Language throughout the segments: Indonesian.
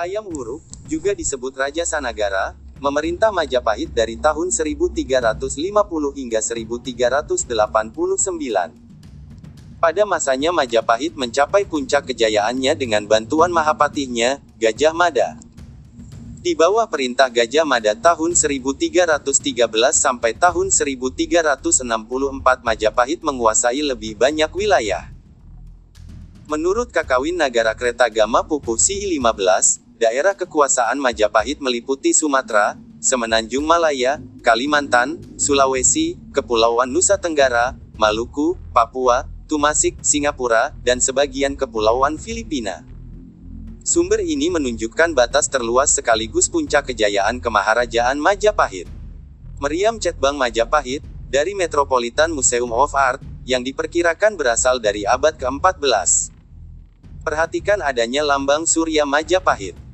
Hayam Wuruk, juga disebut Raja Sanagara, memerintah Majapahit dari tahun 1350 hingga 1389. Pada masanya Majapahit mencapai puncak kejayaannya dengan bantuan Mahapatihnya, Gajah Mada. Di bawah perintah Gajah Mada tahun 1313 sampai tahun 1364 Majapahit menguasai lebih banyak wilayah. Menurut Kakawin Nagara Kretagama Pupuh Sihi 15, daerah kekuasaan Majapahit meliputi Sumatera, Semenanjung Malaya, Kalimantan, Sulawesi, Kepulauan Nusa Tenggara, Maluku, Papua, Tumasik, Singapura, dan sebagian kepulauan Filipina. Sumber ini menunjukkan batas terluas sekaligus puncak kejayaan kemaharajaan Majapahit. Meriam Cetbang Majapahit, dari Metropolitan Museum of Art, yang diperkirakan berasal dari abad ke-14. Perhatikan adanya lambang Surya Majapahit.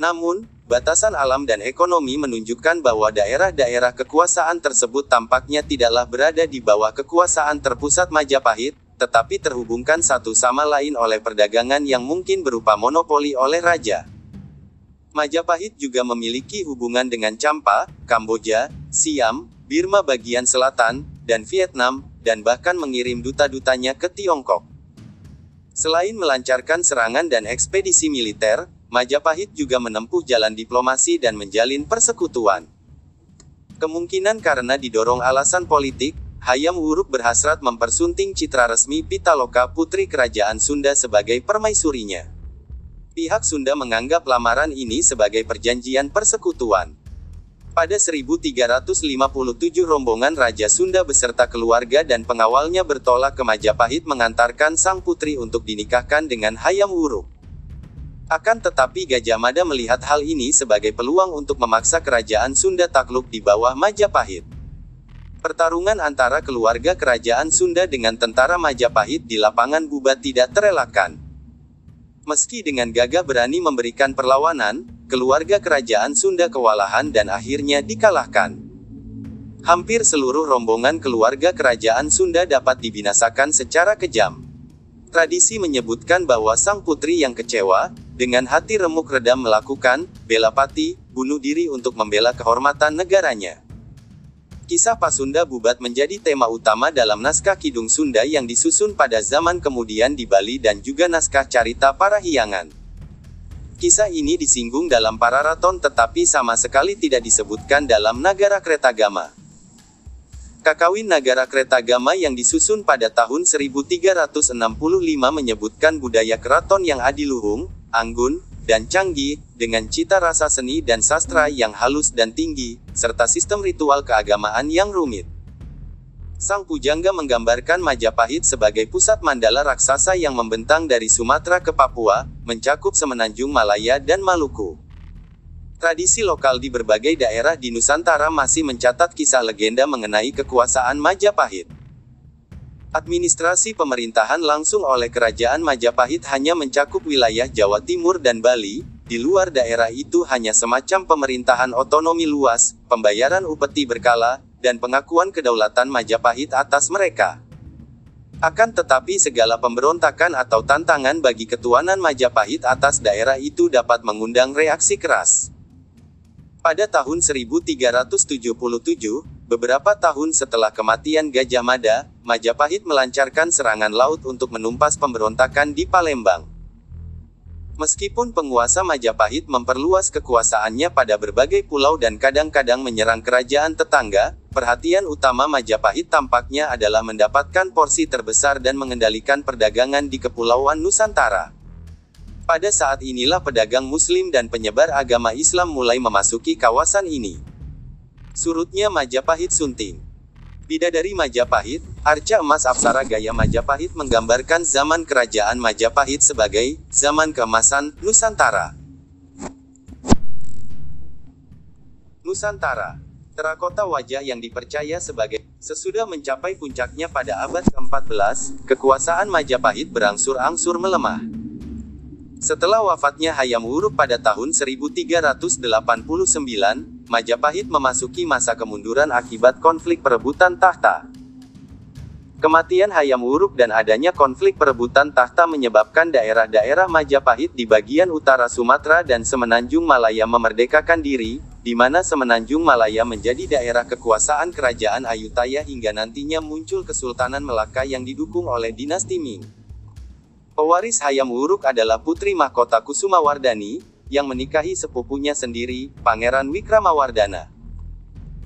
Namun, batasan alam dan ekonomi menunjukkan bahwa daerah-daerah kekuasaan tersebut tampaknya tidaklah berada di bawah kekuasaan terpusat Majapahit, tetapi terhubungkan satu sama lain oleh perdagangan yang mungkin berupa monopoli oleh raja. Majapahit juga memiliki hubungan dengan Champa, Kamboja, Siam, Birma bagian selatan, dan Vietnam, dan bahkan mengirim duta-dutanya ke Tiongkok. Selain melancarkan serangan dan ekspedisi militer, Majapahit juga menempuh jalan diplomasi dan menjalin persekutuan. Kemungkinan karena didorong alasan politik, Hayam Wuruk berhasrat mempersunting citra resmi Pitaloka putri kerajaan Sunda sebagai permaisurinya. Pihak Sunda menganggap lamaran ini sebagai perjanjian persekutuan. Pada 1357 rombongan Raja Sunda beserta keluarga dan pengawalnya bertolak ke Majapahit mengantarkan sang putri untuk dinikahkan dengan Hayam Wuruk. Akan tetapi Gajah Mada melihat hal ini sebagai peluang untuk memaksa kerajaan Sunda takluk di bawah Majapahit. Pertarungan antara keluarga kerajaan Sunda dengan tentara Majapahit di lapangan Bubat tidak terelakkan. Meski dengan gagah berani memberikan perlawanan, keluarga kerajaan Sunda kewalahan dan akhirnya dikalahkan. Hampir seluruh rombongan keluarga kerajaan Sunda dapat dibinasakan secara kejam. Tradisi menyebutkan bahwa sang putri yang kecewa, dengan hati remuk redam melakukan, bela pati, bunuh diri untuk membela kehormatan negaranya. Kisah Pasunda Bubat menjadi tema utama dalam naskah Kidung Sunda yang disusun pada zaman kemudian di Bali dan juga naskah Carita Parahyangan. Kisah ini disinggung dalam Pararaton tetapi sama sekali tidak disebutkan dalam Nagara Kretagama. Kakawin Nagara Kretagama yang disusun pada tahun 1365 menyebutkan budaya keraton yang adiluhung, anggun, dan canggih, dengan cita rasa seni dan sastra yang halus dan tinggi, serta sistem ritual keagamaan yang rumit. Sang pujangga menggambarkan Majapahit sebagai pusat mandala raksasa yang membentang dari Sumatera ke Papua, mencakup semenanjung Malaya dan Maluku. Tradisi lokal di berbagai daerah di Nusantara masih mencatat kisah legenda mengenai kekuasaan Majapahit. Administrasi pemerintahan langsung oleh Kerajaan Majapahit hanya mencakup wilayah Jawa Timur dan Bali, di luar daerah itu hanya semacam pemerintahan otonomi luas, pembayaran upeti berkala, dan pengakuan kedaulatan Majapahit atas mereka. Akan tetapi segala pemberontakan atau tantangan bagi ketuanan Majapahit atas daerah itu dapat mengundang reaksi keras. Pada tahun 1377, beberapa tahun setelah kematian Gajah Mada, Majapahit melancarkan serangan laut untuk menumpas pemberontakan di Palembang. Meskipun penguasa Majapahit memperluas kekuasaannya pada berbagai pulau dan kadang-kadang menyerang kerajaan tetangga, perhatian utama Majapahit tampaknya adalah mendapatkan porsi terbesar dan mengendalikan perdagangan di Kepulauan Nusantara. Pada saat inilah pedagang Muslim dan penyebar agama Islam mulai memasuki kawasan ini. Surutnya Majapahit Sunting Bidadari Majapahit, Arca Emas Apsara Gaya Majapahit menggambarkan zaman kerajaan Majapahit sebagai zaman keemasan Nusantara. Nusantara. Terakota wajah yang dipercaya sebagai sesudah mencapai puncaknya pada abad ke-14, kekuasaan Majapahit berangsur-angsur melemah. Setelah wafatnya Hayam Wuruk pada tahun 1389, Majapahit memasuki masa kemunduran akibat konflik perebutan tahta. Kematian Hayam Wuruk dan adanya konflik perebutan tahta menyebabkan daerah-daerah Majapahit di bagian utara Sumatera dan Semenanjung Malaya memerdekakan diri, di mana Semenanjung Malaya menjadi daerah kekuasaan kerajaan Ayutthaya hingga nantinya muncul Kesultanan Melaka yang didukung oleh dinasti Ming. Pewaris Hayam Wuruk adalah putri mahkota Kusumawardani, yang menikahi sepupunya sendiri, Pangeran Wikramawardana.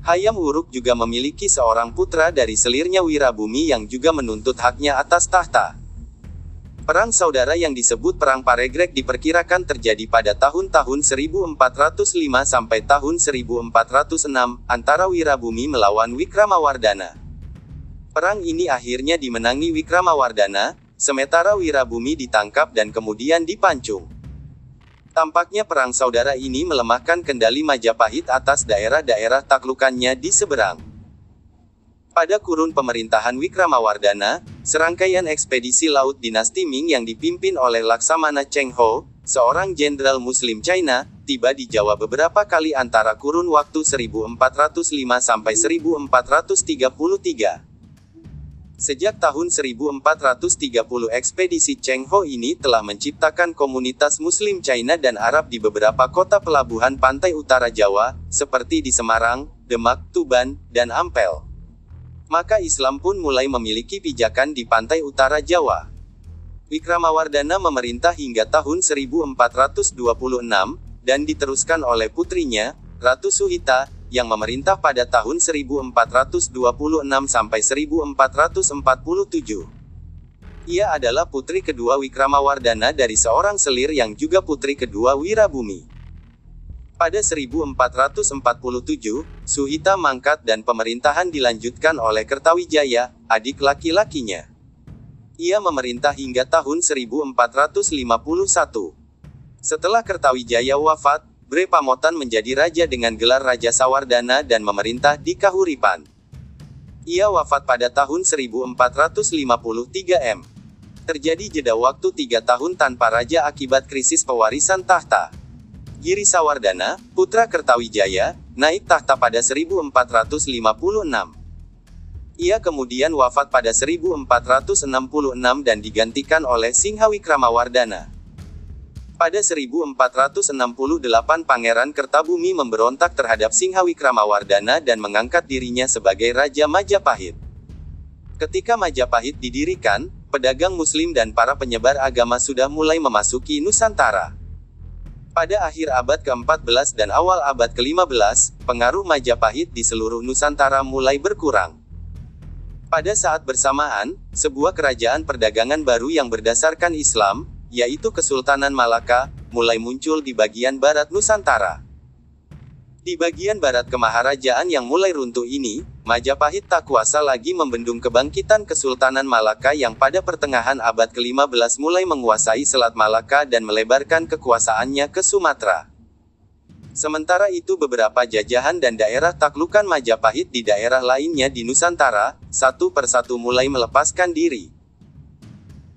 Hayam Wuruk juga memiliki seorang putra dari selirnya Wirabumi yang juga menuntut haknya atas tahta. Perang saudara yang disebut Perang Paregrek diperkirakan terjadi pada tahun-tahun 1405 sampai tahun 1406, antara Wirabumi melawan Wikramawardana. Perang ini akhirnya dimenangi Wikramawardana, sementara Wirabumi ditangkap dan kemudian dipancung. Tampaknya perang saudara ini melemahkan kendali Majapahit atas daerah-daerah taklukannya di seberang. Pada kurun pemerintahan Wikramawardana, serangkaian ekspedisi laut dinasti Ming yang dipimpin oleh Laksamana Cheng Ho, seorang jenderal Muslim China, tiba di Jawa beberapa kali antara kurun waktu 1405 sampai 1433. Sejak tahun 1430 ekspedisi Cheng Ho ini telah menciptakan komunitas Muslim China dan Arab di beberapa kota pelabuhan pantai utara Jawa, seperti di Semarang, Demak, Tuban, dan Ampel. Maka Islam pun mulai memiliki pijakan di pantai utara Jawa. Wikramawardana memerintah hingga tahun 1426, dan diteruskan oleh putrinya, Ratu Suhita, yang memerintah pada tahun 1426 sampai 1447. Ia adalah putri kedua Wikramawardana dari seorang selir yang juga putri kedua Wirabumi. Pada 1447, Suhita mangkat dan pemerintahan dilanjutkan oleh Kertawijaya, adik laki-lakinya. Ia memerintah hingga tahun 1451. Setelah Kertawijaya wafat, Bre Pamotan menjadi raja dengan gelar Raja Sawardana dan memerintah di Kahuripan. Ia wafat pada tahun 1453 M. Terjadi jeda waktu tiga tahun tanpa raja akibat krisis pewarisan tahta. Giri Sawardana, putra Kertawijaya, naik tahta pada 1456. Ia kemudian wafat pada 1466 dan digantikan oleh Singhawikrama-Wardana. Pada 1468 Pangeran Kertabumi memberontak terhadap Singhawikrama-Wardana dan mengangkat dirinya sebagai Raja Majapahit. Ketika Majapahit didirikan, pedagang muslim dan para penyebar agama sudah mulai memasuki Nusantara. Pada akhir abad ke-14 dan awal abad ke-15, pengaruh Majapahit di seluruh Nusantara mulai berkurang. Pada saat bersamaan, sebuah kerajaan perdagangan baru yang berdasarkan Islam, yaitu Kesultanan Malaka, mulai muncul di bagian barat Nusantara. Di bagian barat kemaharajaan yang mulai runtuh ini, Majapahit tak kuasa lagi membendung kebangkitan Kesultanan Malaka yang pada pertengahan abad ke-15 mulai menguasai Selat Malaka dan melebarkan kekuasaannya ke Sumatera. Sementara itu beberapa jajahan dan daerah taklukan Majapahit di daerah lainnya di Nusantara, satu persatu mulai melepaskan diri.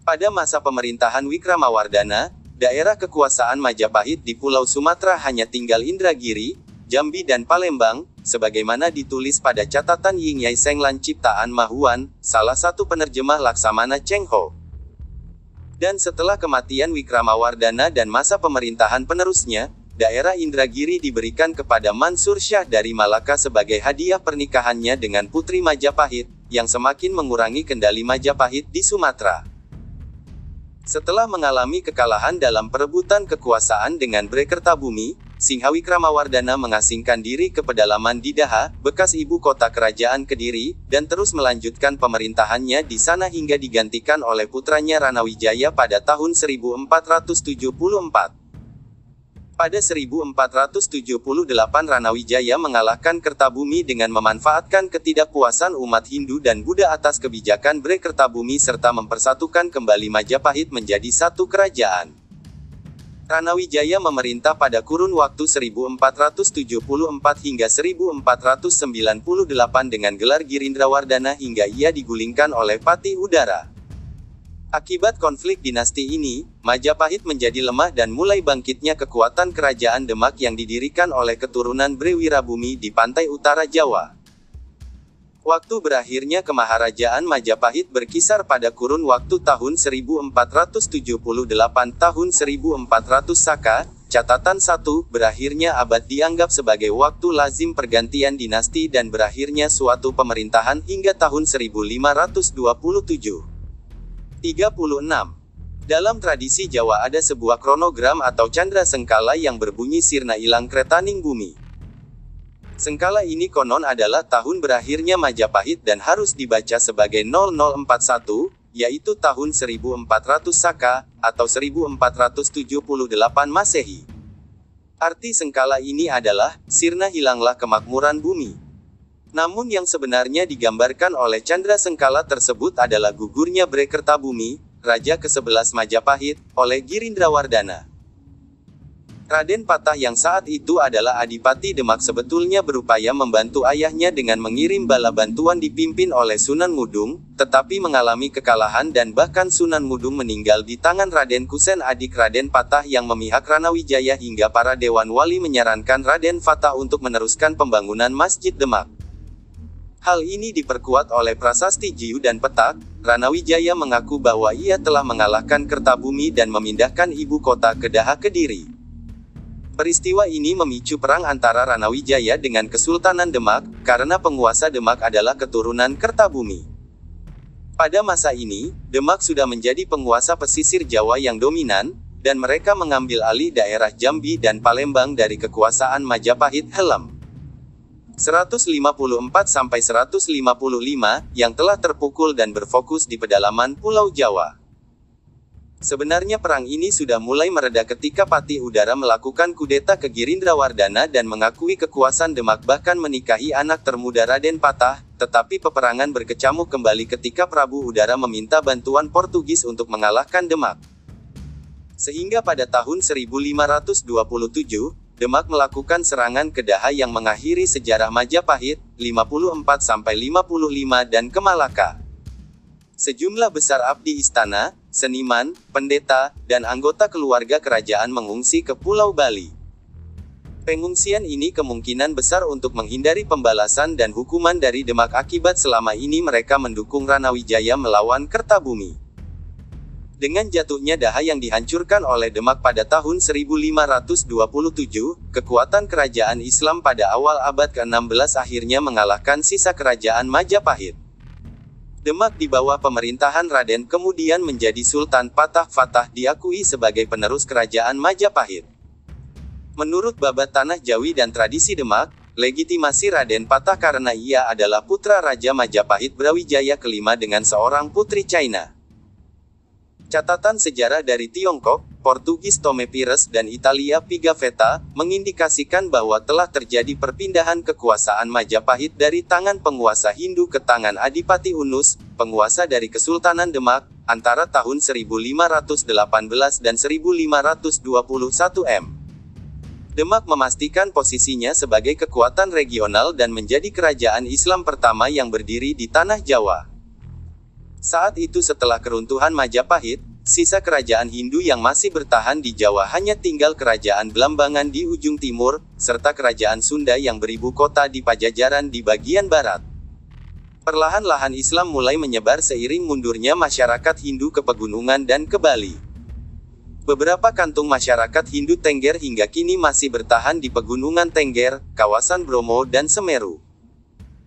Pada masa pemerintahan Wikramawardana, daerah kekuasaan Majapahit di Pulau Sumatera hanya tinggal Indragiri, Jambi dan Palembang, sebagaimana ditulis pada catatan Ying Yai Senglan ciptaan Mahuan, salah satu penerjemah Laksamana Cheng Ho. Dan setelah kematian Wikramawardana dan masa pemerintahan penerusnya, daerah Indragiri diberikan kepada Mansur Shah dari Malaka sebagai hadiah pernikahannya dengan Putri Majapahit, yang semakin mengurangi kendali Majapahit di Sumatera. Setelah mengalami kekalahan dalam perebutan kekuasaan dengan Brekertabumi, Singhawikrama-Wardana mengasingkan diri ke pedalaman di Daha, bekas ibu kota kerajaan Kediri, dan terus melanjutkan pemerintahannya di sana hingga digantikan oleh putranya Ranawijaya pada tahun 1474. Pada 1478 Ranawijaya mengalahkan Kertabumi dengan memanfaatkan ketidakpuasan umat Hindu dan Buddha atas kebijakan Bre Kertabumi serta mempersatukan kembali Majapahit menjadi satu kerajaan. Ranawijaya memerintah pada kurun waktu 1474 hingga 1498 dengan gelar Girindrawardana hingga ia digulingkan oleh Patih Udara. Akibat konflik dinasti ini, Majapahit menjadi lemah dan mulai bangkitnya kekuatan kerajaan Demak yang didirikan oleh keturunan Brewirabumi di pantai utara Jawa. Waktu berakhirnya kemaharajaan Majapahit berkisar pada kurun waktu tahun 1478 tahun 1400 Saka, catatan 1, berakhirnya abad dianggap sebagai waktu lazim pergantian dinasti dan berakhirnya suatu pemerintahan hingga tahun 1527. 36. Dalam tradisi Jawa ada sebuah kronogram atau candra sengkala yang berbunyi sirna ilang kretaning bumi. Sengkala ini konon adalah tahun berakhirnya Majapahit dan harus dibaca sebagai 0041, yaitu tahun 1400 Saka, atau 1478 Masehi. Arti sengkala ini adalah, sirna hilanglah kemakmuran bumi. Namun yang sebenarnya digambarkan oleh Chandra Sengkala tersebut adalah gugurnya Brekertabumi, Raja ke-11 Majapahit, oleh Girindrawardana. Raden Patah yang saat itu adalah Adipati Demak sebetulnya berupaya membantu ayahnya dengan mengirim bala bantuan dipimpin oleh Sunan Mudung, tetapi mengalami kekalahan dan bahkan Sunan Mudung meninggal di tangan Raden Kusen adik Raden Patah yang memihak Ranawijaya hingga para Dewan Wali menyarankan Raden Fatah untuk meneruskan pembangunan Masjid Demak. Hal ini diperkuat oleh prasasti Jiu dan Petak, Ranawijaya mengaku bahwa ia telah mengalahkan Kertabumi dan memindahkan ibu kota ke Daha Kediri. Peristiwa ini memicu perang antara Ranawijaya dengan Kesultanan Demak, karena penguasa Demak adalah keturunan Kertabumi. Pada masa ini, Demak sudah menjadi penguasa pesisir Jawa yang dominan, dan mereka mengambil alih daerah Jambi dan Palembang dari kekuasaan Majapahit Helm. 154-155, yang telah terpukul dan berfokus di pedalaman Pulau Jawa. Sebenarnya perang ini sudah mulai mereda ketika Patih Udara melakukan kudeta ke Girindrawardana dan mengakui kekuasaan Demak bahkan menikahi anak termuda Raden Patah, tetapi peperangan berkecamuk kembali ketika Prabu Udara meminta bantuan Portugis untuk mengalahkan Demak. Sehingga pada tahun 1527, Demak melakukan serangan ke Daha yang mengakhiri sejarah Majapahit, 54-55 dan Kemalaka. Sejumlah besar abdi istana, seniman, pendeta, dan anggota keluarga kerajaan mengungsi ke Pulau Bali. Pengungsian ini kemungkinan besar untuk menghindari pembalasan dan hukuman dari Demak akibat selama ini mereka mendukung Ranawijaya melawan Kertabumi. Dengan jatuhnya Daha yang dihancurkan oleh Demak pada tahun 1527, kekuatan kerajaan Islam pada awal abad ke-16 akhirnya mengalahkan sisa kerajaan Majapahit. Demak di bawah pemerintahan Raden kemudian menjadi Sultan Patah Fatah diakui sebagai penerus kerajaan Majapahit. Menurut babat tanah Jawi dan tradisi Demak, legitimasi Raden Patah karena ia adalah putra Raja Majapahit Brawijaya kelima dengan seorang putri China. Catatan sejarah dari Tiongkok, Portugis Tome Pires dan Italia Pigafetta, mengindikasikan bahwa telah terjadi perpindahan kekuasaan Majapahit dari tangan penguasa Hindu ke tangan Adipati Unus, penguasa dari Kesultanan Demak, antara tahun 1518 dan 1521 M. Demak memastikan posisinya sebagai kekuatan regional dan menjadi kerajaan Islam pertama yang berdiri di tanah Jawa. Saat itu setelah keruntuhan Majapahit, sisa kerajaan Hindu yang masih bertahan di Jawa hanya tinggal kerajaan Belambangan di ujung timur, serta kerajaan Sunda yang beribu kota di Pajajaran di bagian barat. Perlahan-lahan Islam mulai menyebar seiring mundurnya masyarakat Hindu ke pegunungan dan ke Bali. Beberapa kantung masyarakat Hindu Tengger hingga kini masih bertahan di pegunungan Tengger, kawasan Bromo dan Semeru.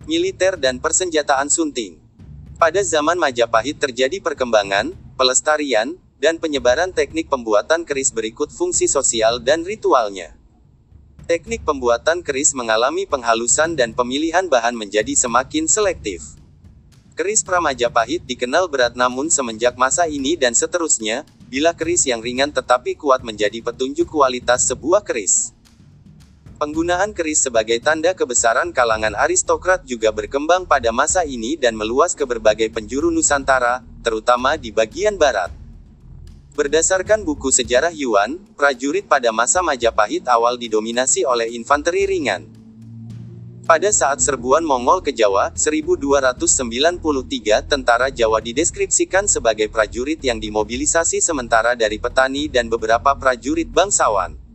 Militer dan persenjataan Sunting pada zaman Majapahit terjadi perkembangan, pelestarian, dan penyebaran teknik pembuatan keris berikut fungsi sosial dan ritualnya. Teknik pembuatan keris mengalami penghalusan dan pemilihan bahan menjadi semakin selektif. Keris Pramajapahit dikenal berat namun semenjak masa ini dan seterusnya, bila keris yang ringan tetapi kuat menjadi petunjuk kualitas sebuah keris. Penggunaan keris sebagai tanda kebesaran kalangan aristokrat juga berkembang pada masa ini dan meluas ke berbagai penjuru Nusantara, terutama di bagian barat. Berdasarkan buku sejarah Yuan, prajurit pada masa Majapahit awal didominasi oleh infanteri ringan. Pada saat serbuan Mongol ke Jawa, 1293 tentara Jawa dideskripsikan sebagai prajurit yang dimobilisasi sementara dari petani dan beberapa prajurit bangsawan.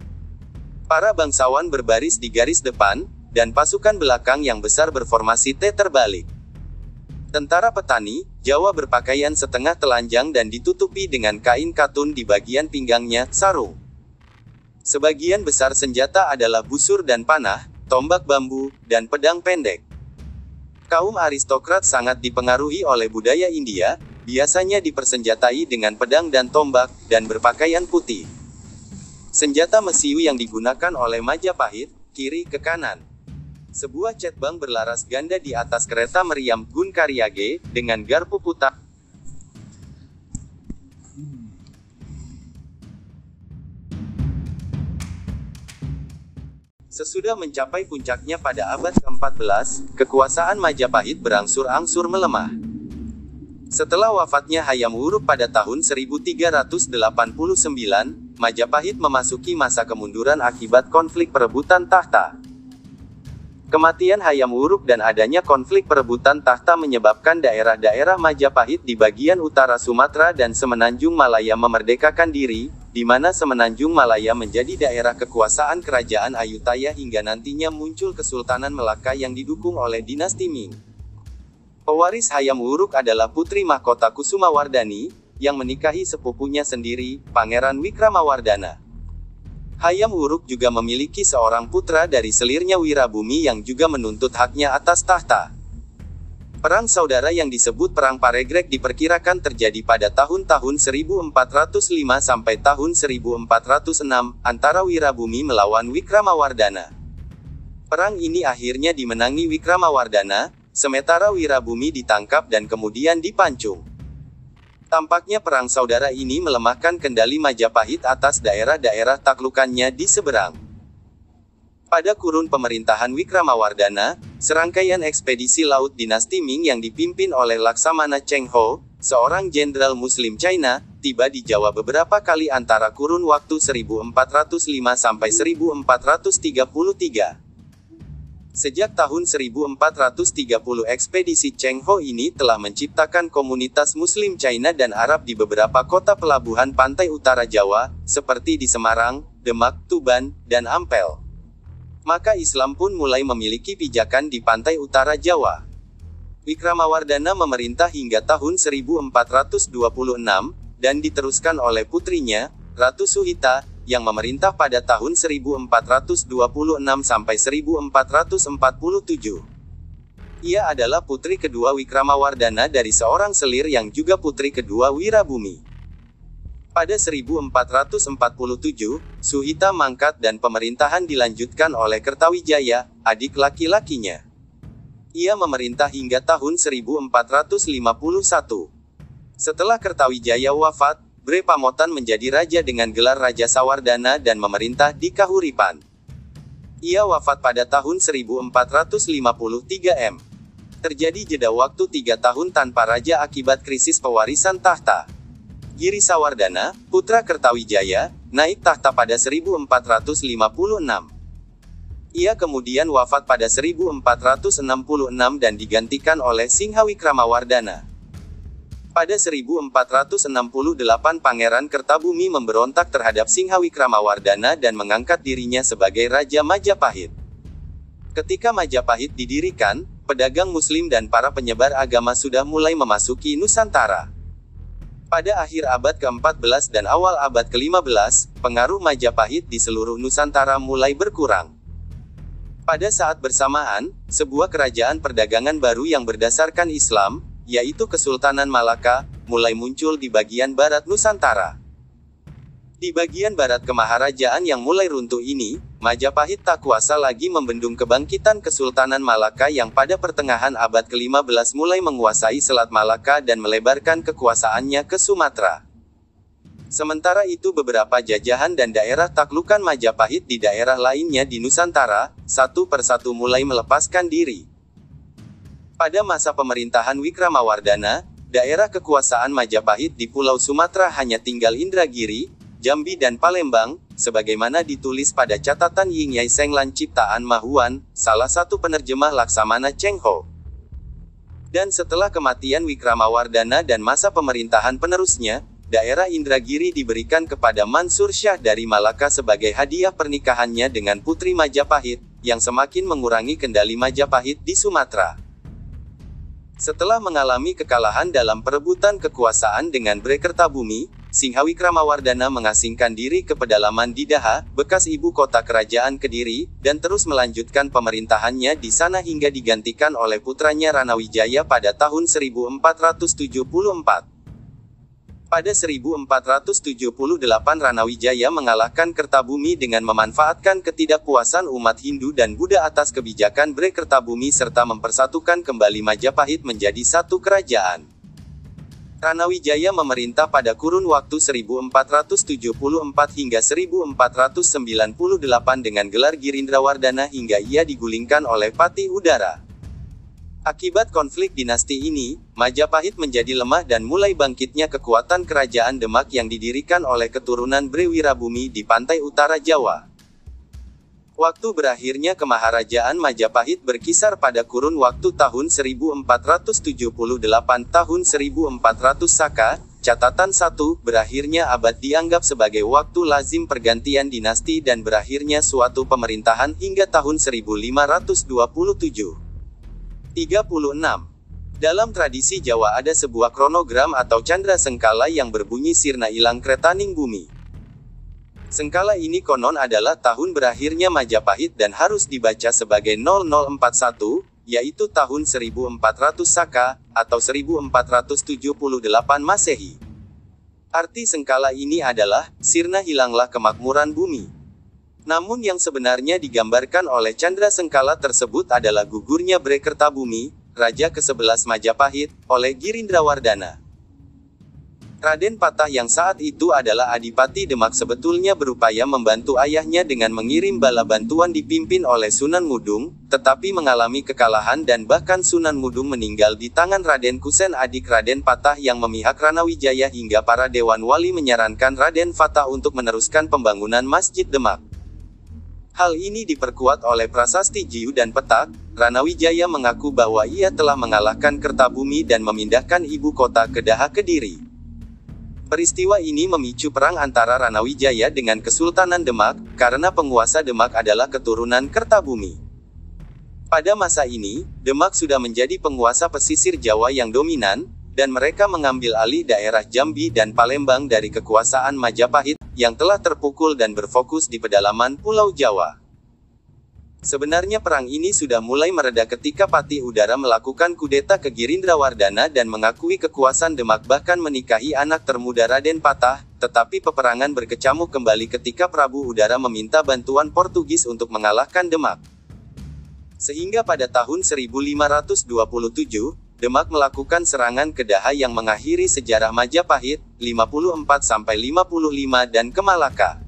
Para bangsawan berbaris di garis depan, dan pasukan belakang yang besar berformasi T terbalik. Tentara petani, Jawa berpakaian setengah telanjang dan ditutupi dengan kain katun di bagian pinggangnya, sarung. Sebagian besar senjata adalah busur dan panah, tombak bambu, dan pedang pendek. Kaum aristokrat sangat dipengaruhi oleh budaya India, biasanya dipersenjatai dengan pedang dan tombak, dan berpakaian putih. Senjata mesiu yang digunakan oleh Majapahit, kiri ke kanan. Sebuah cetbang berlaras ganda di atas kereta meriam Gun Karyage, dengan garpu putar. Sesudah mencapai puncaknya pada abad ke-14, kekuasaan Majapahit berangsur-angsur melemah. Setelah wafatnya Hayam Wuruk pada tahun 1389, Majapahit memasuki masa kemunduran akibat konflik perebutan tahta. Kematian Hayam Wuruk dan adanya konflik perebutan tahta menyebabkan daerah-daerah Majapahit di bagian utara Sumatera dan Semenanjung Malaya memerdekakan diri, di mana Semenanjung Malaya menjadi daerah kekuasaan Kerajaan Ayutthaya hingga nantinya muncul Kesultanan Melaka yang didukung oleh dinasti Ming. Pewaris Hayam Wuruk adalah putri mahkota Kusumawardani, yang menikahi sepupunya sendiri, Pangeran Wikramawardana. Hayam Wuruk juga memiliki seorang putra dari selirnya Wirabumi yang juga menuntut haknya atas tahta. Perang saudara yang disebut Perang Paregrek diperkirakan terjadi pada tahun-tahun 1405 sampai tahun 1406, antara Wirabumi melawan Wikramawardana. Perang ini akhirnya dimenangi Wikramawardana, sementara Wirabumi ditangkap dan kemudian dipancung. Tampaknya perang saudara ini melemahkan kendali Majapahit atas daerah-daerah taklukannya di seberang. Pada kurun pemerintahan Wikramawardana, serangkaian ekspedisi laut dinasti Ming yang dipimpin oleh Laksamana Cheng Ho, seorang jenderal Muslim China, tiba di Jawa beberapa kali antara kurun waktu 1405 sampai 1433. Sejak tahun 1430 ekspedisi Cheng Ho ini telah menciptakan komunitas Muslim China dan Arab di beberapa kota pelabuhan pantai utara Jawa, seperti di Semarang, Demak, Tuban, dan Ampel maka Islam pun mulai memiliki pijakan di pantai utara Jawa. Wikramawardana memerintah hingga tahun 1426, dan diteruskan oleh putrinya, Ratu Suhita, yang memerintah pada tahun 1426 sampai 1447. Ia adalah putri kedua Wikramawardana dari seorang selir yang juga putri kedua Wirabumi. Pada 1447, Suhita mangkat dan pemerintahan dilanjutkan oleh Kertawijaya, adik laki-lakinya. Ia memerintah hingga tahun 1451. Setelah Kertawijaya wafat, Bre Pamotan menjadi raja dengan gelar Raja Sawardana dan memerintah di Kahuripan. Ia wafat pada tahun 1453 M. Terjadi jeda waktu tiga tahun tanpa raja akibat krisis pewarisan tahta. Giri Sawardana, putra Kertawijaya, naik tahta pada 1456. Ia kemudian wafat pada 1466 dan digantikan oleh Singhawikramawardana. Pada 1468 Pangeran Kertabumi memberontak terhadap Singhawikramawardana dan mengangkat dirinya sebagai Raja Majapahit. Ketika Majapahit didirikan, pedagang muslim dan para penyebar agama sudah mulai memasuki Nusantara. Pada akhir abad ke-14 dan awal abad ke-15, pengaruh Majapahit di seluruh Nusantara mulai berkurang. Pada saat bersamaan, sebuah kerajaan perdagangan baru yang berdasarkan Islam, yaitu Kesultanan Malaka, mulai muncul di bagian barat Nusantara. Di bagian barat kemaharajaan yang mulai runtuh ini, Majapahit tak kuasa lagi membendung kebangkitan Kesultanan Malaka yang pada pertengahan abad ke-15 mulai menguasai Selat Malaka dan melebarkan kekuasaannya ke Sumatera. Sementara itu beberapa jajahan dan daerah taklukan Majapahit di daerah lainnya di Nusantara, satu persatu mulai melepaskan diri. Pada masa pemerintahan Wikramawardana, daerah kekuasaan Majapahit di Pulau Sumatera hanya tinggal Indragiri, Jambi dan Palembang, sebagaimana ditulis pada catatan Ying Yai Senglan ciptaan Mahuan, salah satu penerjemah Laksamana Cheng Ho. Dan setelah kematian Wikramawardana dan masa pemerintahan penerusnya, daerah Indragiri diberikan kepada Mansur Shah dari Malaka sebagai hadiah pernikahannya dengan Putri Majapahit, yang semakin mengurangi kendali Majapahit di Sumatera. Setelah mengalami kekalahan dalam perebutan kekuasaan dengan Brekertabumi, Singhawi Kramawardana mengasingkan diri ke pedalaman di Daha, bekas ibu kota kerajaan Kediri, dan terus melanjutkan pemerintahannya di sana hingga digantikan oleh putranya Ranawijaya pada tahun 1474. Pada 1478 Ranawijaya mengalahkan Kertabumi dengan memanfaatkan ketidakpuasan umat Hindu dan Buddha atas kebijakan Bre Kertabumi serta mempersatukan kembali Majapahit menjadi satu kerajaan. Ranawijaya memerintah pada kurun waktu 1474 hingga 1498 dengan gelar Girindrawardana hingga ia digulingkan oleh Patih Udara. Akibat konflik dinasti ini, Majapahit menjadi lemah dan mulai bangkitnya kekuatan kerajaan Demak yang didirikan oleh keturunan Brewirabumi di pantai utara Jawa. Waktu berakhirnya kemaharajaan Majapahit berkisar pada kurun waktu tahun 1478 tahun 1400 Saka, catatan 1, berakhirnya abad dianggap sebagai waktu lazim pergantian dinasti dan berakhirnya suatu pemerintahan hingga tahun 1527. 36. Dalam tradisi Jawa ada sebuah kronogram atau candra sengkala yang berbunyi sirna ilang kretaning bumi. Sengkala ini konon adalah tahun berakhirnya Majapahit dan harus dibaca sebagai 0041, yaitu tahun 1400 Saka, atau 1478 Masehi. Arti sengkala ini adalah, sirna hilanglah kemakmuran bumi. Namun yang sebenarnya digambarkan oleh Chandra Sengkala tersebut adalah gugurnya Brekertabumi, Raja ke-11 Majapahit, oleh Girindrawardana. Raden Patah yang saat itu adalah Adipati Demak sebetulnya berupaya membantu ayahnya dengan mengirim bala bantuan dipimpin oleh Sunan Mudung, tetapi mengalami kekalahan dan bahkan Sunan Mudung meninggal di tangan Raden Kusen adik Raden Patah yang memihak Ranawijaya hingga para Dewan Wali menyarankan Raden Fatah untuk meneruskan pembangunan Masjid Demak. Hal ini diperkuat oleh prasasti Jiu dan Petak, Ranawijaya mengaku bahwa ia telah mengalahkan Kertabumi dan memindahkan ibu kota ke Daha Kediri. Peristiwa ini memicu perang antara Ranawijaya dengan Kesultanan Demak, karena penguasa Demak adalah keturunan Kertabumi. Pada masa ini, Demak sudah menjadi penguasa pesisir Jawa yang dominan, dan mereka mengambil alih daerah Jambi dan Palembang dari kekuasaan Majapahit, yang telah terpukul dan berfokus di pedalaman Pulau Jawa. Sebenarnya perang ini sudah mulai mereda ketika Patih Udara melakukan kudeta ke Girindrawardana dan mengakui kekuasaan Demak bahkan menikahi anak termuda Raden Patah, tetapi peperangan berkecamuk kembali ketika Prabu Udara meminta bantuan Portugis untuk mengalahkan Demak. Sehingga pada tahun 1527, Demak melakukan serangan ke Daha yang mengakhiri sejarah Majapahit, 54-55 dan Kemalaka.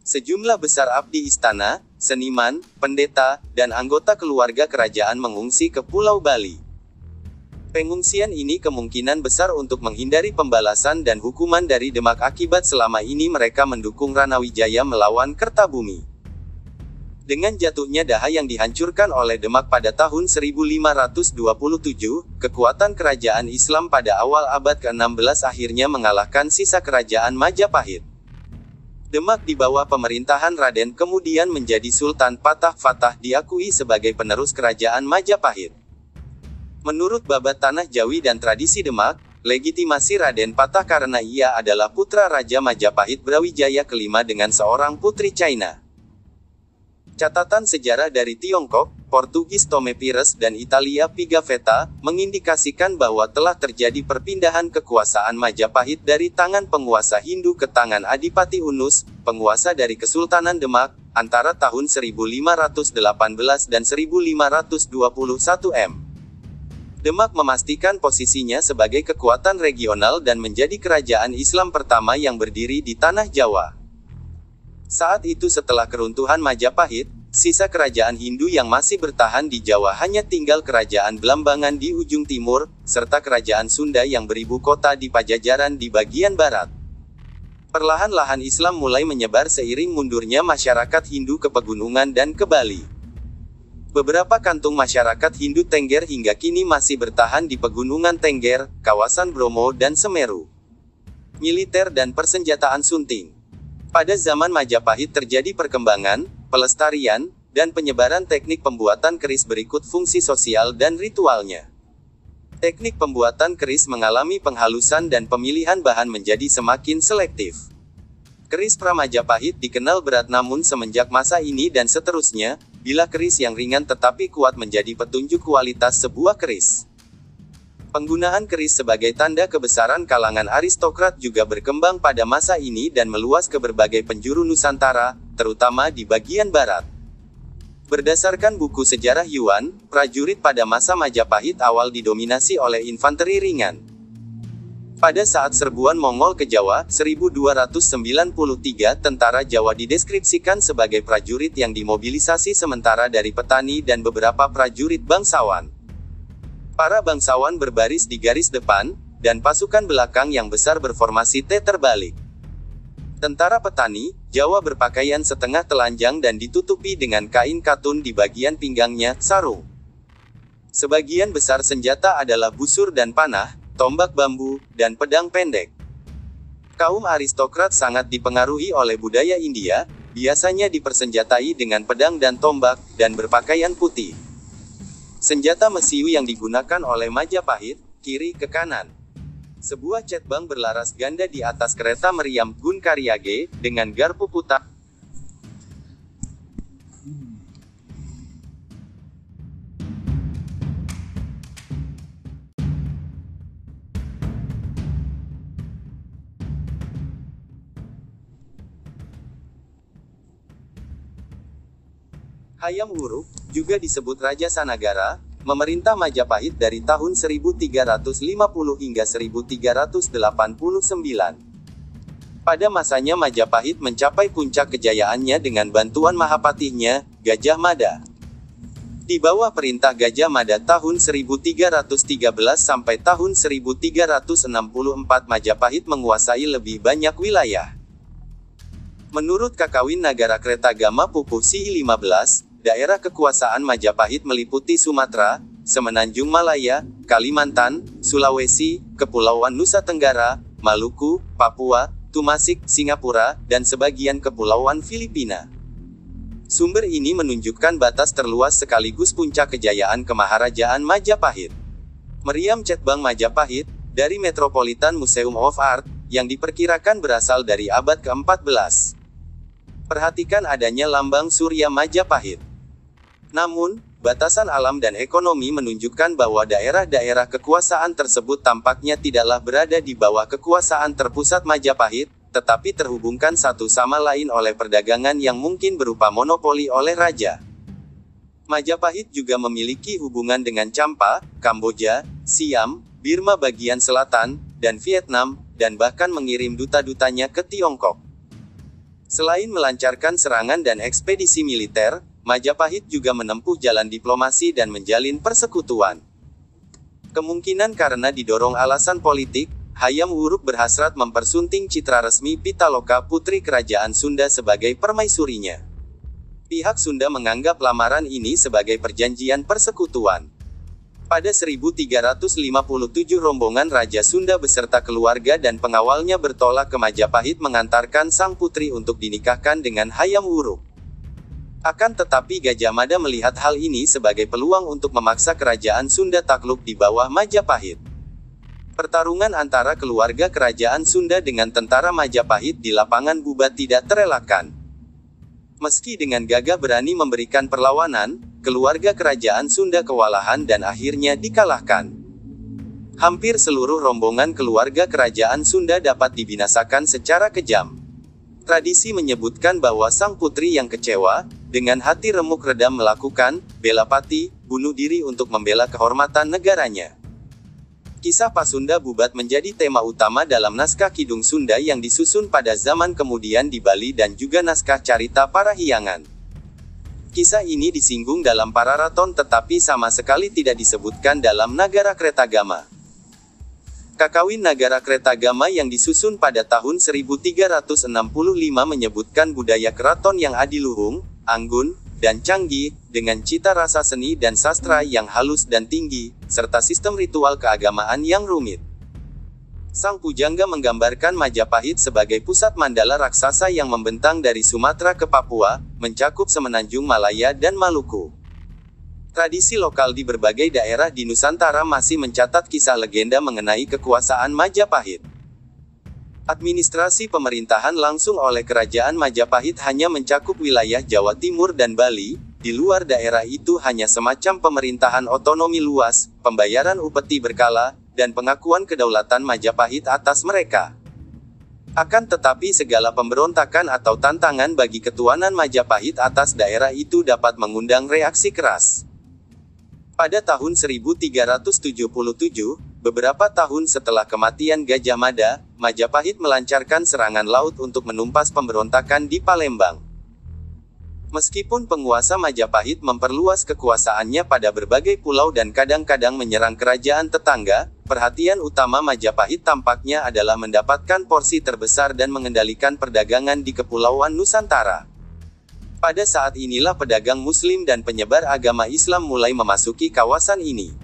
Sejumlah besar abdi istana, seniman, pendeta, dan anggota keluarga kerajaan mengungsi ke Pulau Bali. Pengungsian ini kemungkinan besar untuk menghindari pembalasan dan hukuman dari Demak akibat selama ini mereka mendukung Ranawijaya melawan Kertabumi. Dengan jatuhnya Daha yang dihancurkan oleh Demak pada tahun 1527, kekuatan kerajaan Islam pada awal abad ke-16 akhirnya mengalahkan sisa kerajaan Majapahit. Demak di bawah pemerintahan Raden kemudian menjadi Sultan Patah Fatah diakui sebagai penerus kerajaan Majapahit. Menurut babat tanah Jawi dan tradisi Demak, legitimasi Raden Patah karena ia adalah putra Raja Majapahit Brawijaya kelima dengan seorang putri China. Catatan sejarah dari Tiongkok, Portugis Tome Pires dan Italia Pigafetta, mengindikasikan bahwa telah terjadi perpindahan kekuasaan Majapahit dari tangan penguasa Hindu ke tangan Adipati Unus, penguasa dari Kesultanan Demak, antara tahun 1518 dan 1521 m. Demak memastikan posisinya sebagai kekuatan regional dan menjadi kerajaan Islam pertama yang berdiri di tanah Jawa. Saat itu setelah keruntuhan Majapahit, sisa kerajaan Hindu yang masih bertahan di Jawa hanya tinggal kerajaan Belambangan di ujung timur, serta kerajaan Sunda yang beribu kota di Pajajaran di bagian barat. Perlahan-lahan Islam mulai menyebar seiring mundurnya masyarakat Hindu ke pegunungan dan ke Bali. Beberapa kantung masyarakat Hindu Tengger hingga kini masih bertahan di pegunungan Tengger, kawasan Bromo dan Semeru. Militer dan persenjataan Sunting pada zaman Majapahit terjadi perkembangan, pelestarian, dan penyebaran teknik pembuatan keris berikut fungsi sosial dan ritualnya. Teknik pembuatan keris mengalami penghalusan dan pemilihan bahan menjadi semakin selektif. Keris Pramajapahit dikenal berat namun semenjak masa ini dan seterusnya, bila keris yang ringan tetapi kuat menjadi petunjuk kualitas sebuah keris. Penggunaan keris sebagai tanda kebesaran kalangan aristokrat juga berkembang pada masa ini dan meluas ke berbagai penjuru Nusantara, terutama di bagian barat. Berdasarkan buku sejarah Yuan, prajurit pada masa Majapahit awal didominasi oleh infanteri ringan. Pada saat serbuan Mongol ke Jawa, 1293 tentara Jawa dideskripsikan sebagai prajurit yang dimobilisasi sementara dari petani dan beberapa prajurit bangsawan. Para bangsawan berbaris di garis depan, dan pasukan belakang yang besar berformasi T terbalik. Tentara petani, Jawa berpakaian setengah telanjang dan ditutupi dengan kain katun di bagian pinggangnya, sarung. Sebagian besar senjata adalah busur dan panah, tombak bambu, dan pedang pendek. Kaum aristokrat sangat dipengaruhi oleh budaya India, biasanya dipersenjatai dengan pedang dan tombak, dan berpakaian putih. Senjata mesiu yang digunakan oleh Majapahit, kiri ke kanan. Sebuah cetbang berlaras ganda di atas kereta meriam Gun Karyage, dengan garpu putar. Hayam Wuruk, juga disebut Raja Sanagara, memerintah Majapahit dari tahun 1350 hingga 1389. Pada masanya Majapahit mencapai puncak kejayaannya dengan bantuan Mahapatihnya, Gajah Mada. Di bawah perintah Gajah Mada tahun 1313 sampai tahun 1364 Majapahit menguasai lebih banyak wilayah. Menurut Kakawin Nagara Kretagama Pupuh Sihi 15, Daerah kekuasaan Majapahit meliputi Sumatera, Semenanjung Malaya, Kalimantan, Sulawesi, Kepulauan Nusa Tenggara, Maluku, Papua, Tumasik, Singapura, dan sebagian kepulauan Filipina. Sumber ini menunjukkan batas terluas sekaligus puncak kejayaan kemaharajaan Majapahit. Meriam Cetbang Majapahit, dari Metropolitan Museum of Art, yang diperkirakan berasal dari abad ke-14. Perhatikan adanya lambang Surya Majapahit. Namun, batasan alam dan ekonomi menunjukkan bahwa daerah-daerah kekuasaan tersebut tampaknya tidaklah berada di bawah kekuasaan terpusat Majapahit, tetapi terhubungkan satu sama lain oleh perdagangan yang mungkin berupa monopoli oleh raja. Majapahit juga memiliki hubungan dengan Champa, Kamboja, Siam, Birma bagian selatan, dan Vietnam, dan bahkan mengirim duta-dutanya ke Tiongkok. Selain melancarkan serangan dan ekspedisi militer, Majapahit juga menempuh jalan diplomasi dan menjalin persekutuan. Kemungkinan karena didorong alasan politik, Hayam Wuruk berhasrat mempersunting citra resmi Pitaloka putri kerajaan Sunda sebagai permaisurinya. Pihak Sunda menganggap lamaran ini sebagai perjanjian persekutuan. Pada 1357 rombongan Raja Sunda beserta keluarga dan pengawalnya bertolak ke Majapahit mengantarkan sang putri untuk dinikahkan dengan Hayam Wuruk. Akan tetapi Gajah Mada melihat hal ini sebagai peluang untuk memaksa kerajaan Sunda takluk di bawah Majapahit. Pertarungan antara keluarga kerajaan Sunda dengan tentara Majapahit di lapangan Bubat tidak terelakkan. Meski dengan gagah berani memberikan perlawanan, keluarga kerajaan Sunda kewalahan dan akhirnya dikalahkan. Hampir seluruh rombongan keluarga kerajaan Sunda dapat dibinasakan secara kejam. Tradisi menyebutkan bahwa sang putri yang kecewa, dengan hati remuk redam melakukan, bela pati, bunuh diri untuk membela kehormatan negaranya. Kisah Pasunda Bubat menjadi tema utama dalam naskah Kidung Sunda yang disusun pada zaman kemudian di Bali dan juga naskah Carita Parahyangan. Kisah ini disinggung dalam Pararaton tetapi sama sekali tidak disebutkan dalam Nagara Kretagama. Kakawin Nagara Kretagama yang disusun pada tahun 1365 menyebutkan budaya keraton yang adiluhung, anggun, dan canggih, dengan cita rasa seni dan sastra yang halus dan tinggi, serta sistem ritual keagamaan yang rumit. Sang Pujangga menggambarkan Majapahit sebagai pusat mandala raksasa yang membentang dari Sumatera ke Papua, mencakup semenanjung Malaya dan Maluku. Tradisi lokal di berbagai daerah di Nusantara masih mencatat kisah legenda mengenai kekuasaan Majapahit. Administrasi pemerintahan langsung oleh Kerajaan Majapahit hanya mencakup wilayah Jawa Timur dan Bali, di luar daerah itu hanya semacam pemerintahan otonomi luas, pembayaran upeti berkala, dan pengakuan kedaulatan Majapahit atas mereka. Akan tetapi segala pemberontakan atau tantangan bagi ketuanan Majapahit atas daerah itu dapat mengundang reaksi keras. Pada tahun 1377, beberapa tahun setelah kematian Gajah Mada, Majapahit melancarkan serangan laut untuk menumpas pemberontakan di Palembang. Meskipun penguasa Majapahit memperluas kekuasaannya pada berbagai pulau dan kadang-kadang menyerang kerajaan tetangga, perhatian utama Majapahit tampaknya adalah mendapatkan porsi terbesar dan mengendalikan perdagangan di Kepulauan Nusantara. Pada saat inilah pedagang Muslim dan penyebar agama Islam mulai memasuki kawasan ini.